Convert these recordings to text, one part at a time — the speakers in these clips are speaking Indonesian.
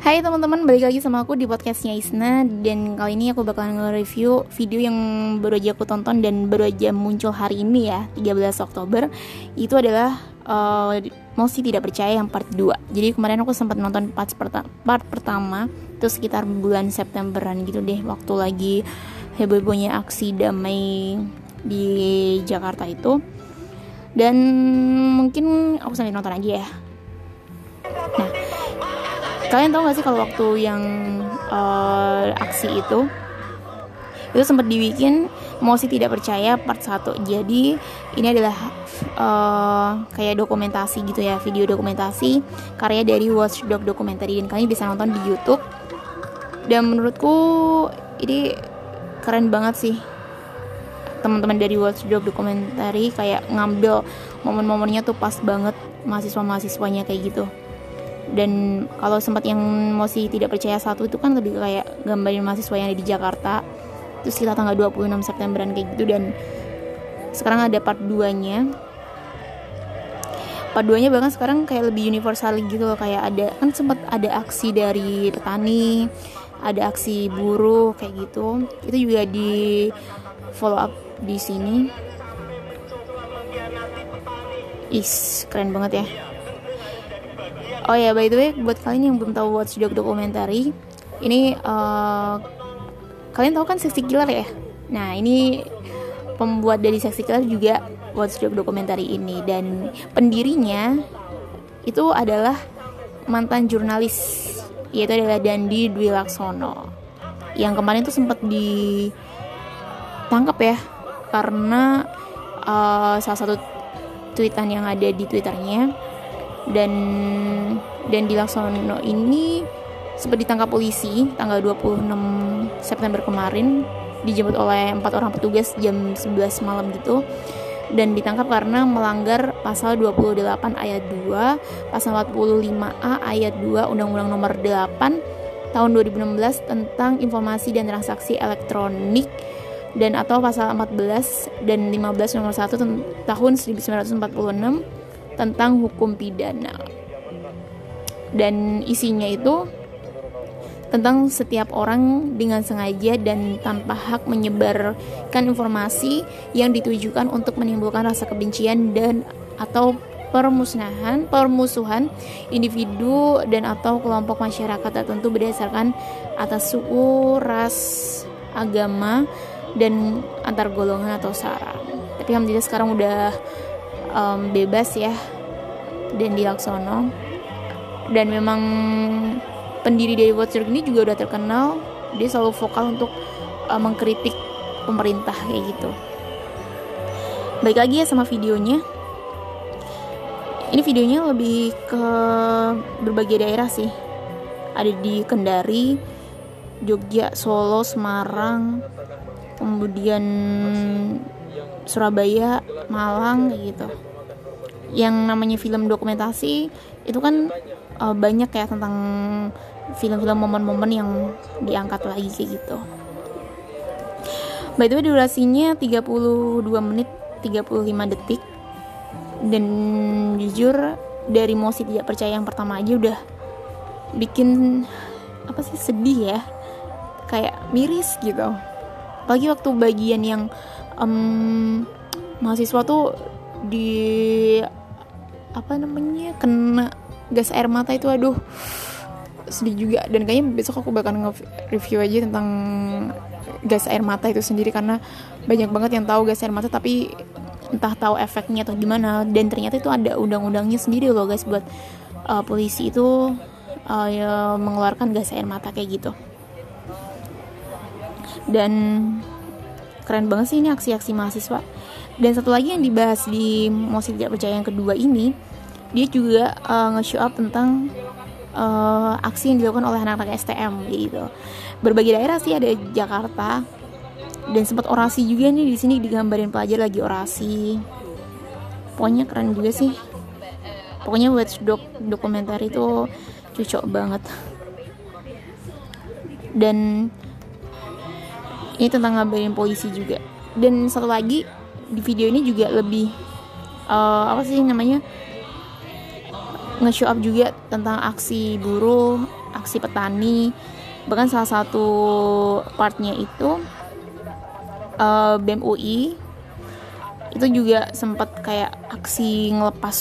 Hai teman-teman, balik lagi sama aku di podcastnya Isna. Dan kali ini aku bakalan nge-review video yang baru aja aku tonton dan baru aja muncul hari ini ya 13 Oktober. Itu adalah uh, Mosi Tidak Percaya yang part 2 Jadi kemarin aku sempat nonton part, perta part pertama Itu sekitar bulan Septemberan gitu deh Waktu lagi heboh-hebohnya aksi damai di Jakarta itu. Dan mungkin aku sambil nonton aja ya. Nah kalian tahu gak sih kalau waktu yang uh, aksi itu? Itu sempat dibikin Mosi tidak percaya part 1 jadi ini adalah uh, kayak dokumentasi gitu ya video dokumentasi karya dari Watchdog Documentary. Dan kalian bisa nonton di YouTube. Dan menurutku ini keren banget sih. Teman-teman dari Watchdog Documentary kayak ngambil momen-momennya tuh pas banget mahasiswa-mahasiswanya kayak gitu dan kalau sempat yang masih tidak percaya satu itu kan lebih kayak gambarin mahasiswa yang ada di Jakarta. Terus kita tanggal 26 Septemberan kayak gitu dan sekarang ada part 2 nya part 2 nya bahkan sekarang kayak lebih universal gitu loh kayak ada kan sempat ada aksi dari petani ada aksi buruh kayak gitu. Itu juga di follow up di sini. Is keren banget ya Oh ya, by the way, buat kalian yang belum tahu Watchdog Documentary, ini uh, kalian tahu kan Sexy Killer ya? Nah, ini pembuat dari Sexy Killer juga Watchdog Documentary ini dan pendirinya itu adalah mantan jurnalis yaitu adalah Dandi Dwi Laksono yang kemarin tuh sempat ditangkap ya karena uh, salah satu tweetan yang ada di twitternya dan dan di Laksono ini sempat ditangkap polisi tanggal 26 September kemarin. Dijemput oleh empat orang petugas jam 11 malam gitu. Dan ditangkap karena melanggar pasal 28 ayat 2, pasal 45A ayat 2 Undang-Undang Nomor 8 tahun 2016 tentang informasi dan transaksi elektronik dan atau pasal 14 dan 15 nomor 1 tahun 1946 tentang hukum pidana. Dan isinya itu tentang setiap orang dengan sengaja dan tanpa hak menyebarkan informasi yang ditujukan untuk menimbulkan rasa kebencian dan atau permusnahan, permusuhan individu dan atau kelompok masyarakat tertentu berdasarkan atas suku, ras, agama dan antar golongan atau sara. Tapi alhamdulillah sekarang udah um, bebas ya dan Laksono dan memang pendiri dari Watcher ini juga udah terkenal. Dia selalu vokal untuk uh, mengkritik pemerintah kayak gitu. Baik lagi ya sama videonya. Ini videonya lebih ke berbagai daerah sih. Ada di Kendari Jogja Solo Semarang kemudian Surabaya, Malang gitu. Yang namanya film dokumentasi itu kan uh, banyak ya tentang film-film momen-momen yang diangkat lagi kayak gitu. By the way durasinya 32 menit 35 detik dan jujur dari Mosi tidak percaya yang pertama aja udah bikin apa sih sedih ya kayak miris gitu apalagi waktu bagian yang um, mahasiswa tuh di apa namanya kena gas air mata itu aduh sedih juga. Dan kayaknya besok aku bakal nge-review aja tentang gas air mata itu sendiri karena banyak banget yang tahu gas air mata tapi entah tahu efeknya atau gimana. Dan ternyata itu ada undang-undangnya sendiri loh guys buat uh, polisi itu uh, ya, mengeluarkan gas air mata kayak gitu. Dan keren banget sih ini aksi-aksi mahasiswa. Dan satu lagi yang dibahas di Mosi Tidak Percaya yang kedua ini dia juga uh, nge-show up tentang uh, aksi yang dilakukan oleh anak-anak STM gitu. Berbagai daerah sih ada Jakarta dan sempat orasi juga nih di sini digambarin pelajar lagi orasi. Pokoknya keren juga sih. Pokoknya buat dok dokumenter itu cocok banget. Dan ini tentang ngabarin polisi juga. Dan satu lagi di video ini juga lebih uh, apa sih namanya nge-show up juga tentang aksi buruh aksi petani. Bahkan salah satu partnya itu uh, BEM UI itu juga sempat kayak aksi ngelepas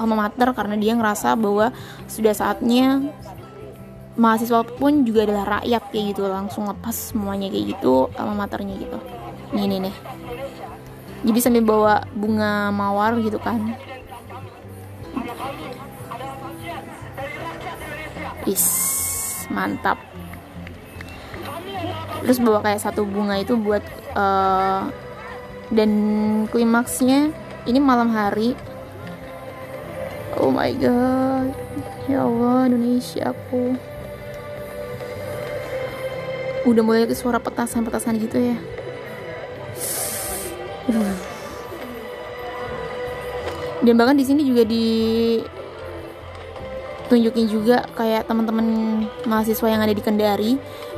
alma mater karena dia ngerasa bahwa sudah saatnya mahasiswa pun juga adalah rakyat kayak gitu. Langsung lepas semuanya kayak gitu alma maternya gitu. Nih nih. Nih jadi sambil bawa bunga mawar gitu kan. Is mantap. Terus bawa kayak satu bunga itu buat uh, dan klimaksnya ini malam hari. Oh my god. Ya Allah Indonesia aku udah mulai ke suara petasan-petasan gitu ya. Dan bahkan di sini juga di tunjukin juga kayak teman-teman mahasiswa yang ada di Kendari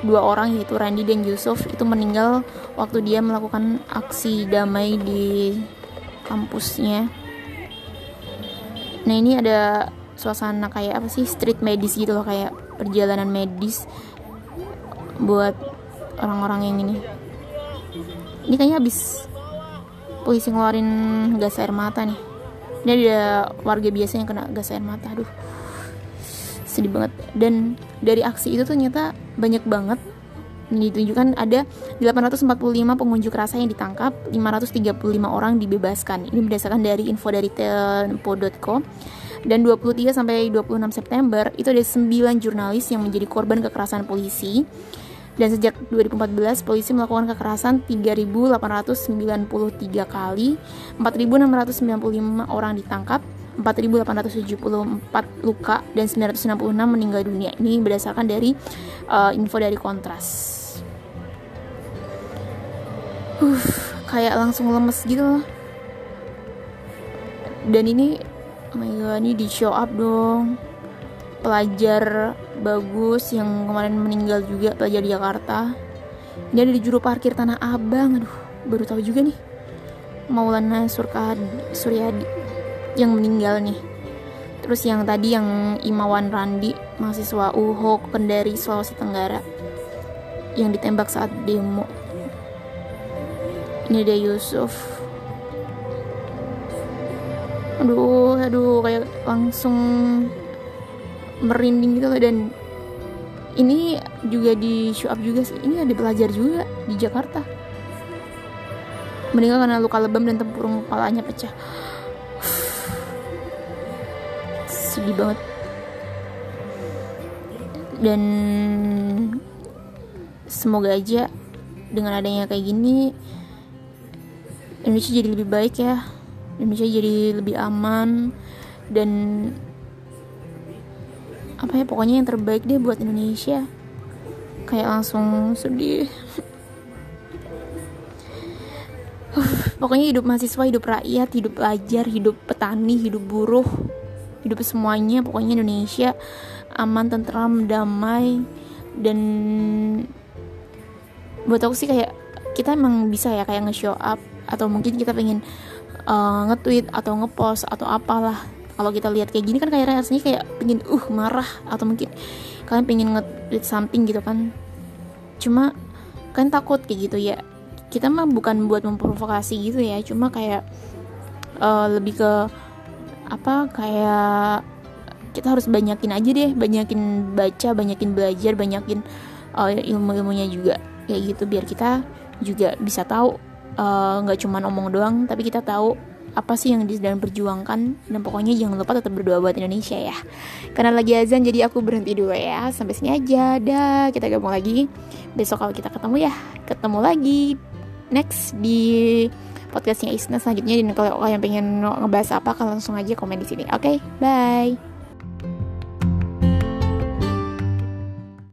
dua orang yaitu Randy dan Yusuf itu meninggal waktu dia melakukan aksi damai di kampusnya. Nah ini ada suasana kayak apa sih? Street medis gitu loh kayak perjalanan medis buat orang-orang yang ini ini kayaknya habis polisi ngeluarin gas air mata nih ini ada warga biasa yang kena gas air mata aduh sedih banget dan dari aksi itu ternyata banyak banget ditunjukkan ada 845 pengunjuk rasa yang ditangkap, 535 orang dibebaskan. Ini berdasarkan dari info dari tempo.co. Dan 23 sampai 26 September itu ada 9 jurnalis yang menjadi korban kekerasan polisi. Dan sejak 2014 polisi melakukan kekerasan 3.893 kali, 4.695 orang ditangkap, 4.874 luka dan 966 meninggal dunia. Ini berdasarkan dari uh, info dari Kontras. Uh, kayak langsung lemes gitu loh. Dan ini, oh my god, ini di show up dong. Pelajar bagus yang kemarin meninggal juga pelajar di Jakarta. Ini ada di juru parkir Tanah Abang. Aduh, baru tahu juga nih. Maulana Surkadi, Suryadi yang meninggal nih terus yang tadi yang Imawan Randi mahasiswa UHO Kendari Sulawesi Tenggara yang ditembak saat demo ini dia Yusuf aduh aduh kayak langsung merinding gitu loh. Dan ini juga di show up juga sih. Ini ada belajar juga di Jakarta. Meninggal karena luka lebam dan tempurung kepalanya pecah. Sedih banget. Dan semoga aja dengan adanya kayak gini Indonesia jadi lebih baik ya. Indonesia jadi lebih aman. Dan apa ya pokoknya yang terbaik deh buat Indonesia. Kayak langsung sedih. Pokoknya hidup mahasiswa hidup rakyat hidup pelajar hidup petani hidup buruh hidup semuanya. Pokoknya Indonesia aman tentram damai. Dan buat aku sih kayak kita emang bisa ya kayak nge-show up atau mungkin kita pengen uh, nge-tweet atau nge-post atau apalah kalau kita lihat kayak gini kan kayak rasanya kayak pengen uh marah atau mungkin kalian pengen nge-tweet something gitu kan. Cuma kan takut kayak gitu ya. Kita mah bukan buat memprovokasi gitu ya cuma kayak uh, lebih ke apa kayak kita harus banyakin aja deh banyakin baca banyakin belajar banyakin uh, ilmu-ilmunya juga kayak gitu. Biar kita juga bisa tahu uh, nggak uh, cuma omong doang tapi kita tahu apa sih yang sedang perjuangkan? Dan pokoknya jangan lupa tetap berdoa buat Indonesia ya. Karena lagi azan jadi aku berhenti dulu ya. Sampai sini aja. Dah. Kita gabung lagi. Besok kalau kita ketemu ya ketemu lagi next di podcastnya Isna selanjutnya. Dan kalau kalian pengen ngebahas apa kalian langsung aja komen di sini. Oke? Okay? bye